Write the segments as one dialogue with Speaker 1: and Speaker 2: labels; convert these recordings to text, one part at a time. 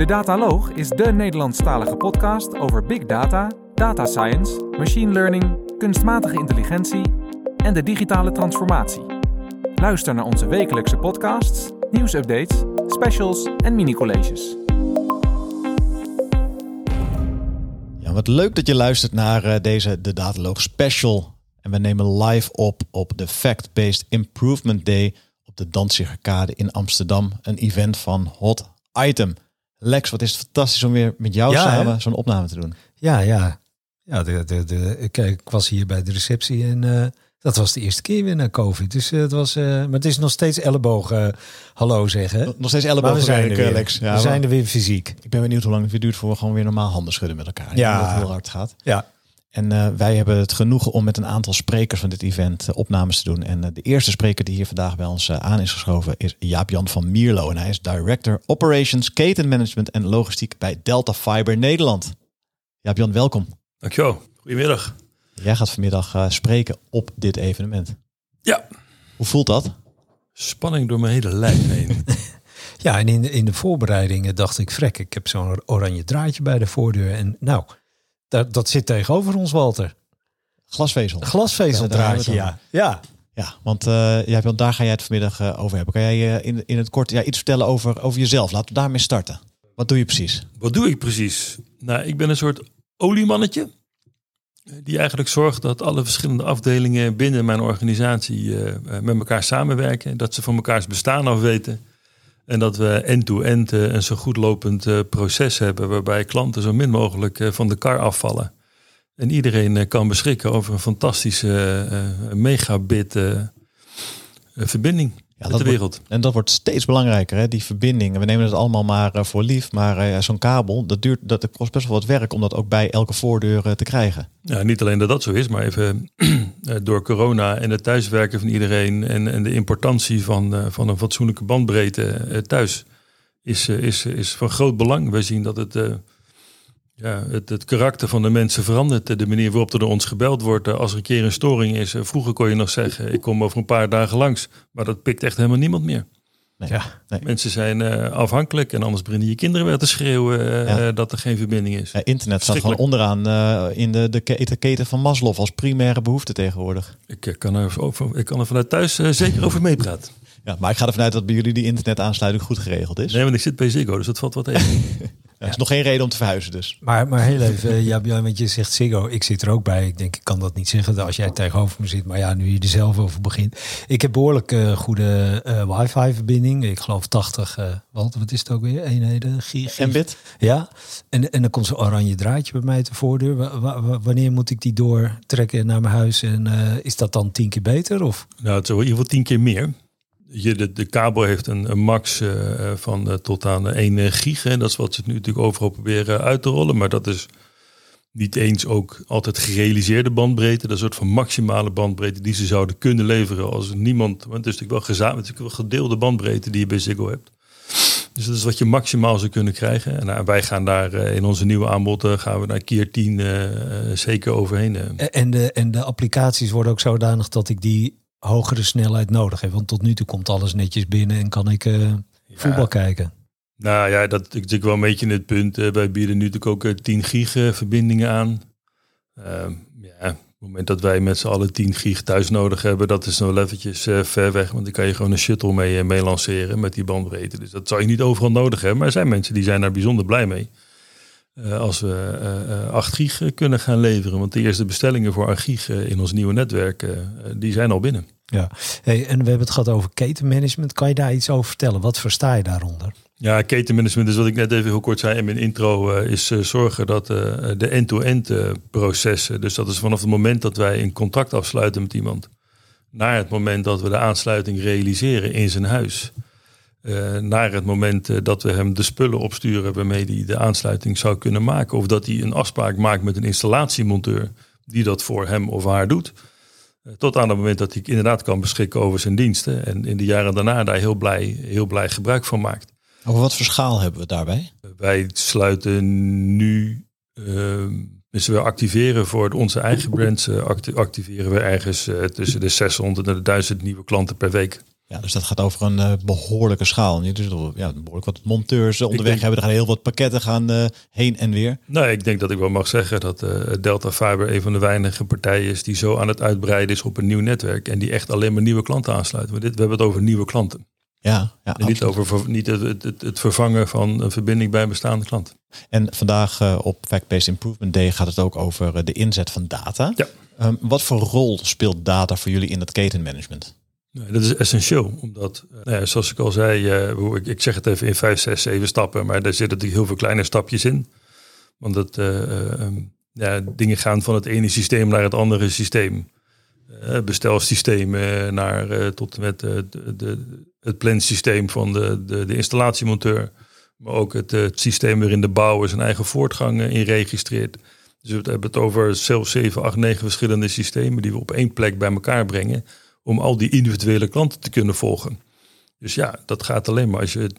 Speaker 1: De Dataloog is de Nederlandstalige podcast over big data, data science, machine learning, kunstmatige intelligentie en de digitale transformatie. Luister naar onze wekelijkse podcasts, nieuwsupdates, specials en mini-colleges.
Speaker 2: Ja, wat leuk dat je luistert naar uh, deze De Dataloog Special. En we nemen live op op de Fact-Based Improvement Day op de Danzigerkade in Amsterdam. Een event van Hot Item. Lex, wat is het fantastisch om weer met jou
Speaker 3: Ja,
Speaker 2: samen zo'n opname te doen.
Speaker 3: Ja, ja. ja de, de, de, ik, ik was hier bij de receptie en eh, dat was de eerste keer weer na COVID. Dus eh, het was, eh, maar het is nog steeds elleboog hallo zeggen.
Speaker 2: Nog steeds
Speaker 3: Maar we zijn er.
Speaker 2: Lex. Ja,
Speaker 3: we zijn er weer fysiek.
Speaker 2: Ik ben benieuwd hoe lang het weer duurt voor we gewoon weer normaal handen schudden met elkaar.
Speaker 3: Ja.
Speaker 2: dat het heel hard gaat.
Speaker 3: Ja.
Speaker 2: En eh, wij hebben het genoegen om met een aantal sprekers van dit event eh, opnames te doen. En eh, de eerste spreker die hier vandaag bij ons aan is geschoven is Jaap-Jan van Mierlo. En hij is Director Operations, Ketenmanagement en Logistiek bij Delta Fiber Nederland. Jaap-Jan, welkom.
Speaker 4: Dankjewel. Goedemiddag.
Speaker 2: Jij gaat vanmiddag eh, spreken op dit evenement.
Speaker 4: Ja.
Speaker 2: Hoe voelt dat?
Speaker 4: Spanning door mijn hele lijf heen.
Speaker 3: Ja, en in de, in de voorbereidingen dacht ik, vrek, ik heb zo'n oranje draadje bij de voordeur. En nou, dat, dat zit tegenover ons, Walter.
Speaker 2: Glasvezel.
Speaker 3: Glasvezeldraadje,
Speaker 2: Ja,
Speaker 3: ja. Ja.
Speaker 2: Ja, want eh daar ga jij het vanmiddag eh, over hebben. Kan jij eh, in, in het kort ja, iets vertellen over, over jezelf? Laten we daarmee starten. Wat doe je precies?
Speaker 4: Wat doe ik precies? Nou, ik ben een soort oliemannetje. Die eigenlijk zorgt dat alle verschillende afdelingen binnen mijn organisatie met elkaar samenwerken. Dat ze van mekaars bestaan af weten. En dat we end-to-end eh, een zo goed lopend eh, proces hebben. Waarbij klanten zo min mogelijk eh, van de kar afvallen. En iedereen kan beschikken over een fantastische megabit verbinding
Speaker 2: Ja,
Speaker 4: met de
Speaker 2: wordt-
Speaker 4: wereld.
Speaker 2: En dat wordt steeds belangrijker, hè? die verbinding. We nemen het allemaal maar eh, voor lief, maar eh, zo'n kabel, dat, duurt, dat kost best wel wat werk om dat ook bij elke voordeur eh, te krijgen.
Speaker 4: Ja, niet alleen dat dat zo is, maar even door corona en het thuiswerken van iedereen en, en de importantie van, van een fatsoenlijke bandbreedte thuis is, is, is van groot belang. Wij zien dat het, ja, het, het karakter van de mensen verandert. De manier waarop er door ons gebeld wordt eh, als er een keer een storing is. Eh, Vroeger kon je nog zeggen, ik kom over een paar dagen langs. Maar dat pikt echt helemaal niemand meer.
Speaker 2: Nee.
Speaker 3: Ja.
Speaker 2: Nee.
Speaker 4: Mensen zijn eh, afhankelijk en anders beginnen je kinderen weer te schreeuwen
Speaker 2: Ja.
Speaker 4: dat er geen verbinding is.
Speaker 2: Ja, internet staat gewoon onderaan in de, de keten, keten van Maslow als primaire behoefte tegenwoordig.
Speaker 4: Ik, kan er, over, ik kan er vanuit thuis zeker over meepraten.
Speaker 2: Ja, maar ik ga ervan uit dat bij jullie die internetaansluiting goed geregeld is.
Speaker 4: Nee, want ik zit bij Ziggo, dus dat valt wat tegen.
Speaker 2: Er is nog geen reden om te verhuizen dus.
Speaker 3: Maar, maar heel even, eh, ja, ja, want je zegt Ziggo, ik zit er ook bij. Ik denk, ik kan dat niet zeggen als jij tegenover me zit. Maar ja, nu je er zelf over begint. Ik heb behoorlijk eh, goede eh, wifi-verbinding. Ik geloof 80, eh wat, wat is het ook weer? Eenheden? Gig, gig-
Speaker 2: Mbit?
Speaker 3: Ja, en, en dan komt zo'n oranje draadje bij mij te voordeur. Wa- wa- wa- wanneer moet ik die doortrekken naar mijn huis? En eh, is dat dan tien keer beter? Of?
Speaker 4: nou, het is in ieder geval tien keer meer. Je, de, de kabel heeft een, een max eh, van eh, tot aan eh, 1 gig. Hè. Dat is wat ze nu natuurlijk overal proberen uit te rollen. Maar dat is niet eens ook altijd gerealiseerde bandbreedte. Dat een soort van maximale bandbreedte die ze zouden kunnen leveren als niemand... Want het is natuurlijk wel, gezamenlijk, natuurlijk wel gedeelde bandbreedte die je bij Ziggo hebt. Dus dat is wat je maximaal zou kunnen krijgen. En wij gaan daar eh, in onze nieuwe aanbod eh, gaan we naar keer 10 eh, eh, zeker overheen. eh.
Speaker 3: En- En de, en de applicaties worden ook zodanig dat ik die hogere snelheid nodig heb. Want tot nu toe komt alles netjes binnen en kan ik eh, voetbal kijken.
Speaker 4: Nou ja, dat is natuurlijk wel een beetje het punt. Eh, wij bieden nu natuurlijk ook eh, 10 gig eh, verbindingen aan. Ehm, ja, op het moment dat wij met z'n allen 10 gig thuis nodig hebben, dat is nog wel eventjes ver weg. Want dan kan je gewoon een shuttle mee, mee lanceren met die bandbreedte. Dus dat zou je niet overal nodig hebben. Maar er zijn mensen die zijn daar bijzonder blij mee. Eh, als we eh, eh, 8 gig eh, kunnen gaan leveren. Want de eerste bestellingen voor 8 gig in ons nieuwe netwerk, die zijn al binnen.
Speaker 3: Ja. Hey, en we hebben het gehad over ketenmanagement. Kan je daar iets over vertellen? Wat versta je daaronder?
Speaker 4: Ja, ketenmanagement is wat ik net even heel kort zei in mijn intro, is zorgen dat de end-to-end processen, dus dat is vanaf het moment dat wij een contract afsluiten met iemand, naar het moment dat we de aansluiting realiseren in zijn huis, eh, naar het moment eh, dat we hem de spullen opsturen waarmee hij de aansluiting zou kunnen maken, of dat hij een afspraak maakt met een installatiemonteur die dat voor hem of haar doet. Eh, Tot aan het moment dat hij inderdaad kan beschikken over zijn diensten. En in de jaren daarna daar heel blij, heel blij gebruik van maakt.
Speaker 2: Over wat voor schaal hebben we daarbij?
Speaker 4: Wij sluiten nu, dus we activeren voor onze eigen brands, acti- activeren we ergens tussen de 600 en de 1000 nieuwe klanten per week.
Speaker 2: Ja, dus dat gaat over een uh, behoorlijke schaal. Dus ja, behoorlijk wat monteurs onderweg hebben. Er gaan heel wat pakketten gaan uh, heen en weer.
Speaker 4: Nou, ik denk dat ik wel mag zeggen dat uh, Delta Fiber een van de weinige partijen is die zo aan het uitbreiden is op een nieuw netwerk. En die echt alleen maar nieuwe klanten aansluiten. We, dit, we hebben het over nieuwe klanten.
Speaker 2: Ja, ja
Speaker 4: en niet over niet het, het, het, vervangen van een verbinding bij een bestaande klant.
Speaker 2: En vandaag op Fact-Based Improvement Day gaat het ook over de inzet van data.
Speaker 4: Ja.
Speaker 2: Um, wat voor rol speelt data voor jullie in het ketenmanagement?
Speaker 4: Nee, dat is essentieel, omdat, eh, nou ja, zoals ik al zei, uh, ik, zeg het even in vijf, zes, zeven stappen, maar daar zitten natuurlijk heel veel kleine stapjes in. Want het, uh, ja, dingen gaan van het ene systeem naar het andere systeem. bestelsystemen naar tot met de, het plansysteem van de, de, de installatiemonteur. Maar ook het, het systeem waarin de bouwer zijn eigen voortgang in registreert. Dus we hebben het over zelfs 7, 8, 9 verschillende systemen die we op één plek bij elkaar brengen om al die individuele klanten te kunnen volgen. Dus ja, dat gaat alleen maar als je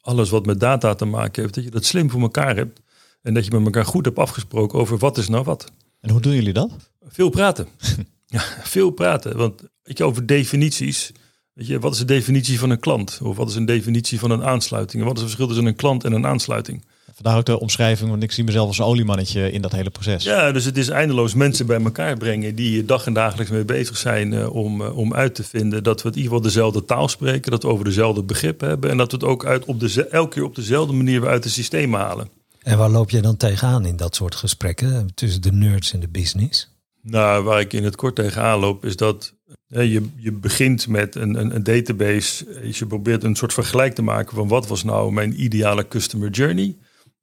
Speaker 4: alles wat met data te maken heeft, dat je dat slim voor elkaar hebt. En dat je met elkaar goed hebt afgesproken over wat is nou wat.
Speaker 2: En hoe doen jullie dat?
Speaker 4: Veel praten. ja, veel praten. Want weet je, over definities. Weet je, wat is de definitie van een klant? Of wat is een definitie van een aansluiting? En wat is het verschil tussen een klant en een aansluiting?
Speaker 2: Vandaar ook de omschrijving, want ik zie mezelf als een oliemannetje in dat hele proces.
Speaker 4: Ja, dus het is eindeloos mensen bij elkaar brengen die dag en dagelijks mee bezig zijn uh, om, uh, om uit te vinden dat we het in ieder geval dezelfde taal spreken, dat we over dezelfde begrip hebben en dat we het ook uit op de, elke keer op dezelfde manier weer uit het systeem halen.
Speaker 3: En waar loop je dan tegenaan in dat soort gesprekken tussen de nerds en de business?
Speaker 4: Nou, waar ik in het kort tegenaan loop is dat je, je begint met een, een, een database. Je probeert een soort vergelijk te maken van wat was nou mijn ideale customer journey.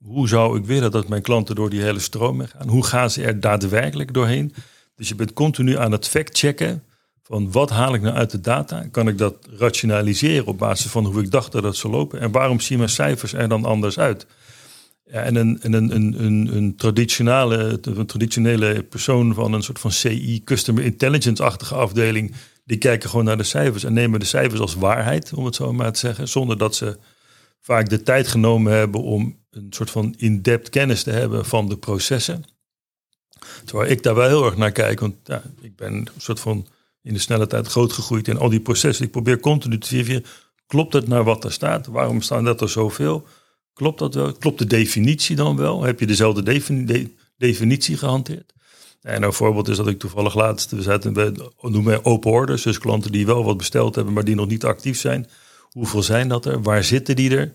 Speaker 4: Hoe zou ik willen dat mijn klanten door die hele stroom gaan? Hoe gaan ze er daadwerkelijk doorheen? Dus je bent continu aan het fact-checken van wat haal ik nou uit de data? Kan ik dat rationaliseren op basis van hoe ik dacht dat het zou lopen? En waarom zien mijn cijfers er dan anders uit? En een, een, een, een, een, traditionele, een traditionele persoon van een soort van CI, Customer Intelligence-achtige afdeling, die kijken gewoon naar de cijfers en nemen de cijfers als waarheid, om het zo maar te zeggen, zonder dat ze vaak de tijd genomen hebben om een soort van in-depth kennis te hebben van de processen. Terwijl ik daar wel heel erg naar kijk, want ja, ik ben een soort van in de snelle tijd groot gegroeid in al die processen. Ik probeer continu te verifiëren, klopt het naar wat er staat? Waarom staan dat er zoveel? Klopt dat wel? Klopt de definitie dan wel? Heb je dezelfde definitie gehanteerd? En een voorbeeld is dat ik toevallig laatst, we zaten bij, noemen open orders, dus klanten die wel wat besteld hebben, maar die nog niet actief zijn. Hoeveel zijn dat er? Waar zitten die er?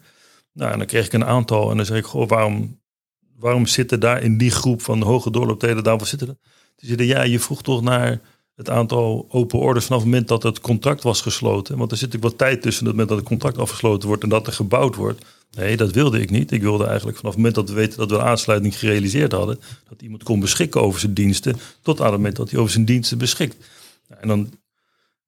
Speaker 4: Nou, en dan kreeg ik een aantal en dan zeg ik, goh, waarom, waarom zitten daar in die groep van hoge doorlooptijden, daarvoor zitten er? Die zeiden, ja, je vroeg toch naar het aantal open orders vanaf het moment dat het contract was gesloten. Want er zit natuurlijk wat tijd tussen het moment dat het contract afgesloten wordt en dat er gebouwd wordt. Nee, dat wilde ik niet. Ik wilde eigenlijk vanaf het moment dat we weten dat we een aansluiting gerealiseerd hadden, dat iemand kon beschikken over zijn diensten, tot aan het moment dat hij over zijn diensten beschikt. En dan,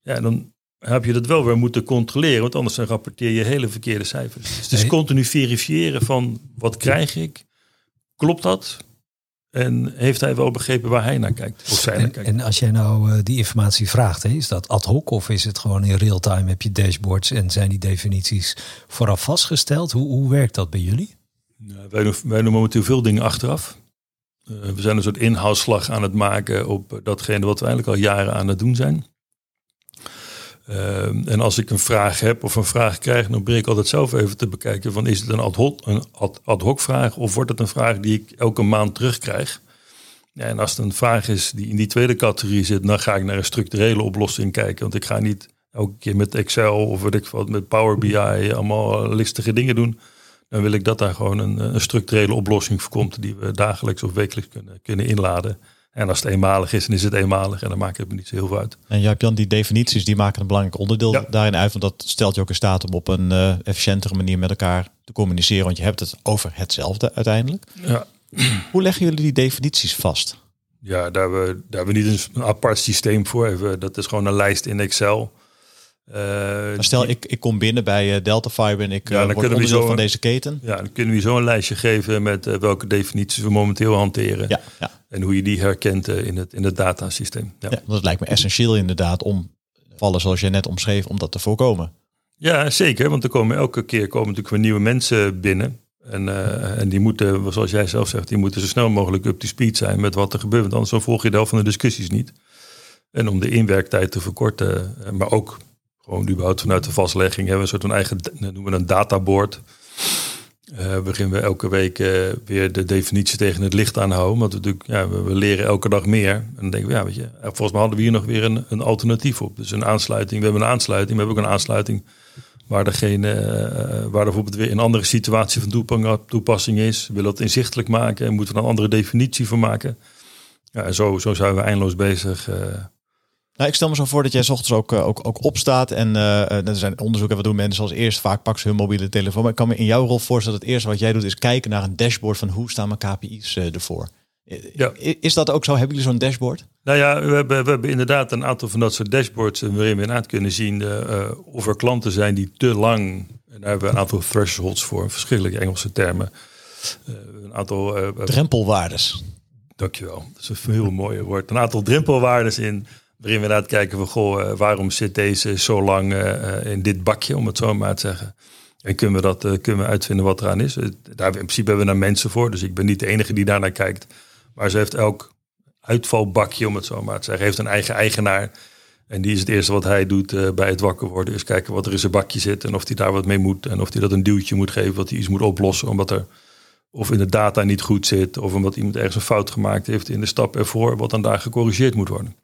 Speaker 4: ja, dan heb je dat wel weer moeten controleren, want anders rapporteer je hele verkeerde cijfers. Dus het is continu verifiëren van wat krijg ik, klopt dat? En heeft hij wel begrepen waar hij naar kijkt? Of zij
Speaker 3: en,
Speaker 4: naar kijkt?
Speaker 3: en als jij nou uh, die informatie vraagt, hè, is dat ad hoc of is het gewoon in real time? Heb je dashboards en zijn die definities vooraf vastgesteld? Hoe, hoe werkt dat bij jullie?
Speaker 4: Nou, wij, doen, wij doen momenteel veel dingen achteraf. Uh, we zijn een soort inhaalslag aan het maken op datgene wat we eigenlijk al jaren aan het doen zijn. Uh, en als ik een vraag heb of een vraag krijg, dan probeer ik altijd zelf even te bekijken van is het een ad hoc, een ad, hoc vraag of wordt het een vraag die ik elke maand terugkrijg? Ja, en als het een vraag is die in die tweede categorie zit, dan ga ik naar een structurele oplossing kijken. Want ik ga niet elke keer met Excel of weet ik wat, met Power BI allemaal listige dingen doen. Dan wil ik dat daar gewoon een, een structurele oplossing voor komt die we dagelijks of wekelijks kunnen, kunnen inladen. En als het eenmalig is, dan is het eenmalig en dan maakt het me niet zo heel veel uit.
Speaker 2: En Jan, die definities die maken een belangrijk onderdeel ja. daarin uit. Want dat stelt je ook in staat om op een uh, efficiëntere manier met elkaar te communiceren. Want je hebt het over hetzelfde uiteindelijk.
Speaker 4: Ja.
Speaker 2: Hoe leggen jullie die definities vast?
Speaker 4: Ja, daar hebben, we, daar hebben we niet een apart systeem voor. Dat is gewoon een lijst in Excel.
Speaker 2: Uh, stel, ik, ik kom binnen bij uh, Delta Fiber en ik ja, dan word onderdeel van deze keten.
Speaker 4: Ja, dan kunnen we zo een lijstje geven met welke definities we momenteel hanteren.
Speaker 2: Ja, ja.
Speaker 4: En hoe je die herkent in, het, in het datasysteem. Ja.
Speaker 2: ja, dat lijkt me essentieel inderdaad om vallen zoals je net omschreef, om dat te voorkomen.
Speaker 4: Ja, zeker. Want er komen elke keer komen natuurlijk weer nieuwe mensen binnen. En, en die moeten, zoals jij zelf zegt, die moeten zo snel mogelijk up to speed zijn met wat er gebeurt. Want anders volg je de helft van de discussies niet. En om de inwerktijd te verkorten, maar ook Gewoon überhaupt vanuit de vastlegging hebben we een soort van eigen, noemen we een databoard. Uh, beginnen we elke week weer de definitie tegen het licht aanhouden. Want we, natuurlijk, ja, we, leren elke dag meer. En dan denken we, ja, weet je, volgens mij hadden we hier nog weer een, een alternatief op. Dus een aansluiting. We hebben een aansluiting, we hebben ook een aansluiting waar geen, uh, waar bijvoorbeeld weer een andere situatie van toepassing is. We willen dat inzichtelijk maken en moeten we een andere definitie voor maken. Ja, zo, zo zijn we eindeloos bezig.
Speaker 2: Nou, ik stel me zo voor dat jij s ochtends ook, ook, ook opstaat. En uh, er zijn onderzoeken, wat doen mensen als eerst? Vaak pakken ze hun mobiele telefoon. Maar ik kan me in jouw rol voorstellen dat het eerste wat jij doet is kijken naar een dashboard van hoe staan mijn KPI's ervoor. Ja. Is dat ook zo? Hebben jullie zo'n dashboard?
Speaker 4: Nou ja, we hebben, we hebben inderdaad een aantal van dat soort dashboards waarin we inderdaad kunnen zien uh, of er klanten zijn die te lang, en daar hebben we een aantal thresholds voor, verschillende Engelse termen.
Speaker 2: Een aantal drempelwaardes.
Speaker 4: Dankjewel, dat is een heel mooi woord. Een aantal drempelwaardes in, waarin we inderdaad kijken van goh, waarom zit deze zo lang in dit bakje, om het zo maar te zeggen. En kunnen we, dat, kunnen we uitvinden wat eraan is. Daar in principe hebben we daar mensen voor, dus ik ben niet de enige die daarnaar kijkt. Maar ze heeft elk uitvalbakje, om het zo maar te zeggen, heeft een eigen eigenaar. En die is het eerste wat hij doet bij het wakker worden. Is kijken wat er in zijn bakje zit en of hij daar wat mee moet. En of hij dat een duwtje moet geven, wat hij iets moet oplossen. Omdat er of in de data niet goed zit. Of omdat iemand ergens een fout gemaakt heeft in de stap ervoor. Wat dan daar gecorrigeerd moet worden.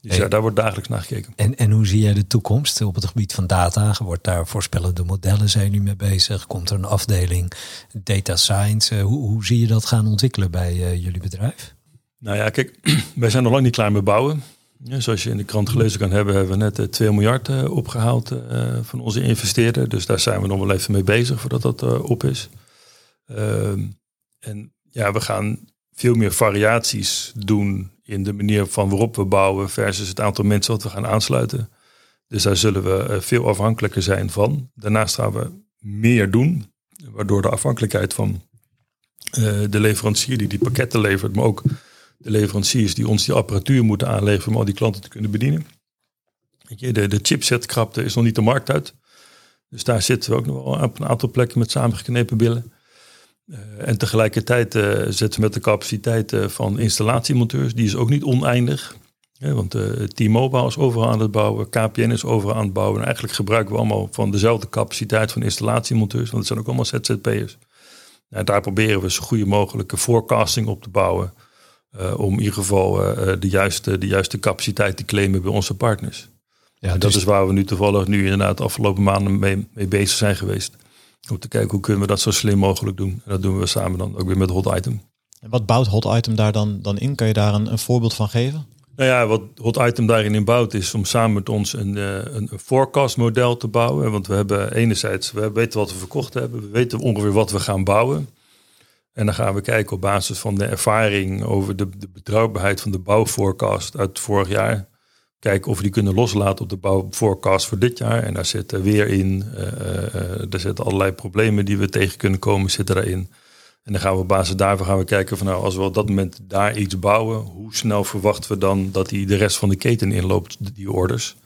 Speaker 4: Dus ja, daar wordt dagelijks naar gekeken.
Speaker 3: En, en hoe zie jij de toekomst op het gebied van data? Wordt daar voorspellende modellen zijn nu mee bezig? Komt er een afdeling data science? Eh, hoe, hoe zie je dat gaan ontwikkelen bij uh, jullie bedrijf?
Speaker 4: Nou ja, kijk, wij zijn nog lang niet klaar met bouwen. Ja, zoals je in de krant gelezen kan hebben, hebben we net 2 miljard opgehaald van onze investeerder. Dus daar zijn we nog wel even mee bezig voordat dat op is. Ehm, en ja, we gaan veel meer variaties doen in de manier van waarop we bouwen versus het aantal mensen wat we gaan aansluiten. Dus daar zullen we veel afhankelijker zijn van. Daarnaast gaan we meer doen, waardoor de afhankelijkheid van de leverancier die die pakketten levert, maar ook de leveranciers die ons die apparatuur moeten aanleveren om al die klanten te kunnen bedienen. de, de chipsetkrapte is nog niet de markt uit. Dus daar zitten we ook nog wel op een aantal plekken met samengeknepen billen. Uh, en tegelijkertijd uh, zetten we met de capaciteit uh, van installatiemonteurs, die is ook niet oneindig. want T-Mobile is overal aan het bouwen, KPN is overal aan het bouwen. En eigenlijk gebruiken we allemaal van dezelfde capaciteit van installatiemonteurs, want het zijn ook allemaal ZZP'ers. En daar proberen we zo goede mogelijke forecasting op te bouwen. Uh, om in ieder geval uh, de, juiste, de juiste capaciteit te claimen bij onze partners. Ja, dat dus... is waar we nu toevallig nu inderdaad de afgelopen maanden mee, mee, bezig zijn geweest. Om te kijken hoe kunnen we dat zo slim mogelijk doen. En dat doen we samen dan ook weer met Hot Item.
Speaker 2: En wat bouwt Hot Item daar dan, dan in? Kan je daar een, een voorbeeld van geven?
Speaker 4: Nou ja, wat Hot Item daarin in bouwt is om samen met ons een, een, een forecast model te bouwen. Want we hebben enerzijds, we weten wat we verkocht hebben. We weten ongeveer wat we gaan bouwen. En dan gaan we kijken op basis van de ervaring over de, de betrouwbaarheid van de bouwforecast uit vorig jaar. Kijken of we die kunnen loslaten op de bouwforecast voor dit jaar. En daar zit er weer in. Uh, uh, er zitten allerlei problemen die we tegen kunnen komen, zitten daarin. En dan gaan we op basis daarvan gaan we kijken van nou, als we op dat moment daar iets bouwen, hoe snel verwachten we dan dat die de rest van de keten inloopt, die orders.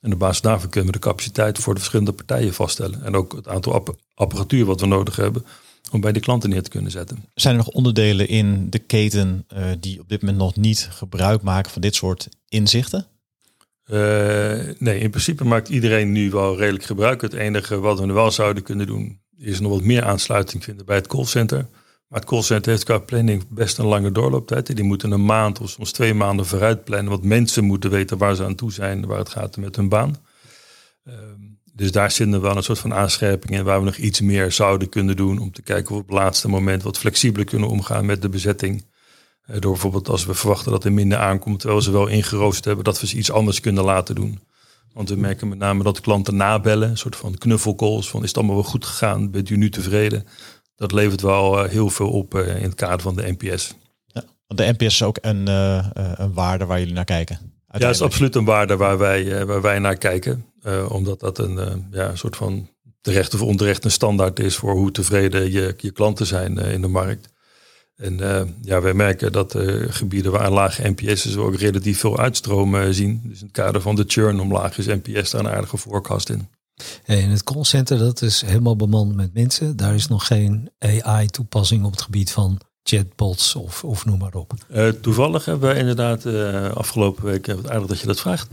Speaker 4: En op basis daarvan kunnen we de capaciteit voor de verschillende partijen vaststellen. En ook het aantal apparatuur wat we nodig hebben om bij de klanten neer te kunnen zetten.
Speaker 2: Zijn er nog onderdelen in de keten uh, die op dit moment nog niet gebruik maken van dit soort inzichten?
Speaker 4: Uh, nee, in principe maakt iedereen nu wel redelijk gebruik. Het enige wat we wel zouden kunnen doen, is nog wat meer aansluiting vinden bij het callcenter. Maar het callcenter heeft qua planning best een lange doorlooptijd. Die moeten een maand of soms twee maanden vooruit plannen. Want mensen moeten weten waar ze aan toe zijn, waar het gaat met hun baan. Uh, dus daar zitten we wel een soort van aanscherping in waar we nog iets meer zouden kunnen doen om te kijken of we op het laatste moment wat flexibeler kunnen omgaan met de bezetting. Eh, door bijvoorbeeld als we verwachten dat er minder aankomt, terwijl ze wel ingeroosterd hebben, dat we ze iets anders kunnen laten doen. Want we merken met name dat klanten nabellen, een soort van knuffelcalls van is het allemaal wel goed gegaan, bent u nu tevreden? Dat levert wel eh, heel veel op eh, in het kader van de NPS.
Speaker 2: Ja, want de NPS is ook een, een waarde waar jullie naar kijken.
Speaker 4: Ja, het is absoluut een waarde waar wij, waar wij naar kijken. Uh, omdat dat een uh, ja, soort van terecht of onterecht een standaard is voor hoe tevreden je, je klanten zijn in de markt. En ja, wij merken dat gebieden waar lage NPS is ook relatief veel uitstroom zien. Dus in het kader van de churn omlaag is NPS daar een aardige forecast in.
Speaker 3: En het callcenter, dat is helemaal bemand met mensen. Daar is nog geen AI-toepassing op het gebied van chatbots of, of noem maar op?
Speaker 4: Uh, toevallig hebben wij inderdaad uh, afgelopen week, het aardig dat je dat vraagt.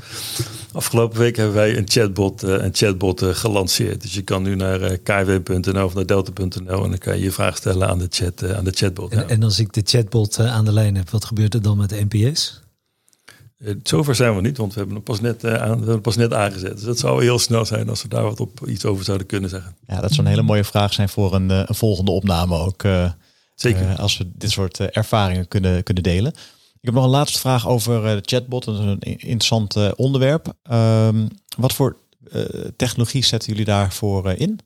Speaker 4: Afgelopen week hebben wij een chatbot, uh, een chatbot gelanceerd. Dus je kan nu naar kw.nl of naar delta.nl en dan kan je je vraag stellen aan de, chat, aan de chatbot.
Speaker 3: En, en, als ik de chatbot aan de lijn heb, wat gebeurt er dan met de NPS?
Speaker 4: zover zijn we niet, want we hebben hem pas net, aan, we hebben pas net aangezet. Dus dat zou heel snel zijn als we daar wat op iets over zouden kunnen zeggen.
Speaker 2: Ja, dat zou een hele mooie vraag zijn voor een, een volgende opname ook.
Speaker 4: Zeker.
Speaker 2: Uh, als we dit soort uh, ervaringen kunnen, kunnen delen. Ik heb nog een laatste vraag over uh, de chatbot. Dat is een interessant onderwerp. Um, wat voor technologie zetten jullie daarvoor in?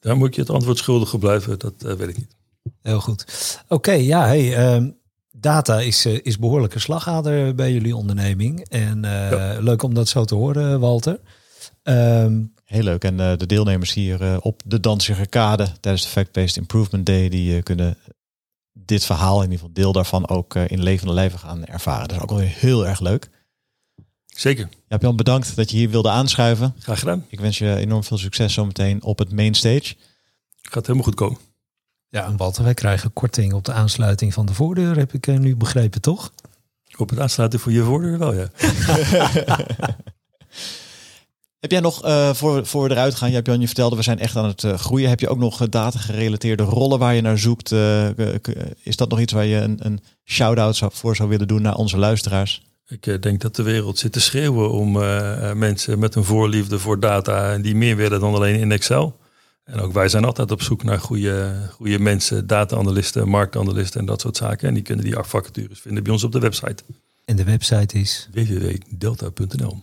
Speaker 4: daar moet je het antwoord schuldig blijven. Dat weet ik niet.
Speaker 3: Heel goed. Oké, ja, hey, um, data is, is behoorlijke slagader bij jullie onderneming. En ja. leuk om dat zo te horen, Walter.
Speaker 2: Um, Heel leuk. En uh, de deelnemers hier uh, op de Danziger Kade tijdens de Fact-Based Improvement Day, die uh, kunnen dit verhaal, in ieder geval deel daarvan, ook in levende lijven gaan ervaren. Dat is ook wel heel erg leuk.
Speaker 4: Zeker.
Speaker 2: Ja, Jan, bedankt dat je hier wilde aanschuiven.
Speaker 4: Graag gedaan.
Speaker 2: Ik wens je enorm veel succes zometeen op het mainstage.
Speaker 4: Gaat helemaal goed komen.
Speaker 3: Ja, en Walter, wij krijgen korting op de aansluiting van de voordeur, heb ik nu begrepen, toch?
Speaker 4: Op het aansluiten voor je voordeur wel, ja.
Speaker 2: Heb jij nog uh, voor, voor eruit gaan? Je hebt Jan je vertelde, we zijn echt aan het uh, groeien. Heb je ook nog uh, data gerelateerde rollen waar je naar zoekt? is dat nog iets waar je een, een shout-out voor zou willen doen naar onze luisteraars?
Speaker 4: Ik denk dat de wereld zit te schreeuwen om mensen met een voorliefde voor data die meer willen dan alleen in Excel. En ook wij zijn altijd op zoek naar goede, goede mensen, data-analysten, marktanalisten en dat soort zaken. En die kunnen die vacatures vinden bij ons op de website.
Speaker 3: En de website is
Speaker 4: www.delta.nl.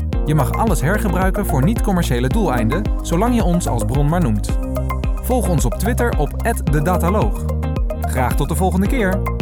Speaker 1: Je mag alles hergebruiken voor niet-commerciële doeleinden, zolang je ons als bron maar noemt. Volg ons op Twitter op @dedataloog. Graag tot de volgende keer.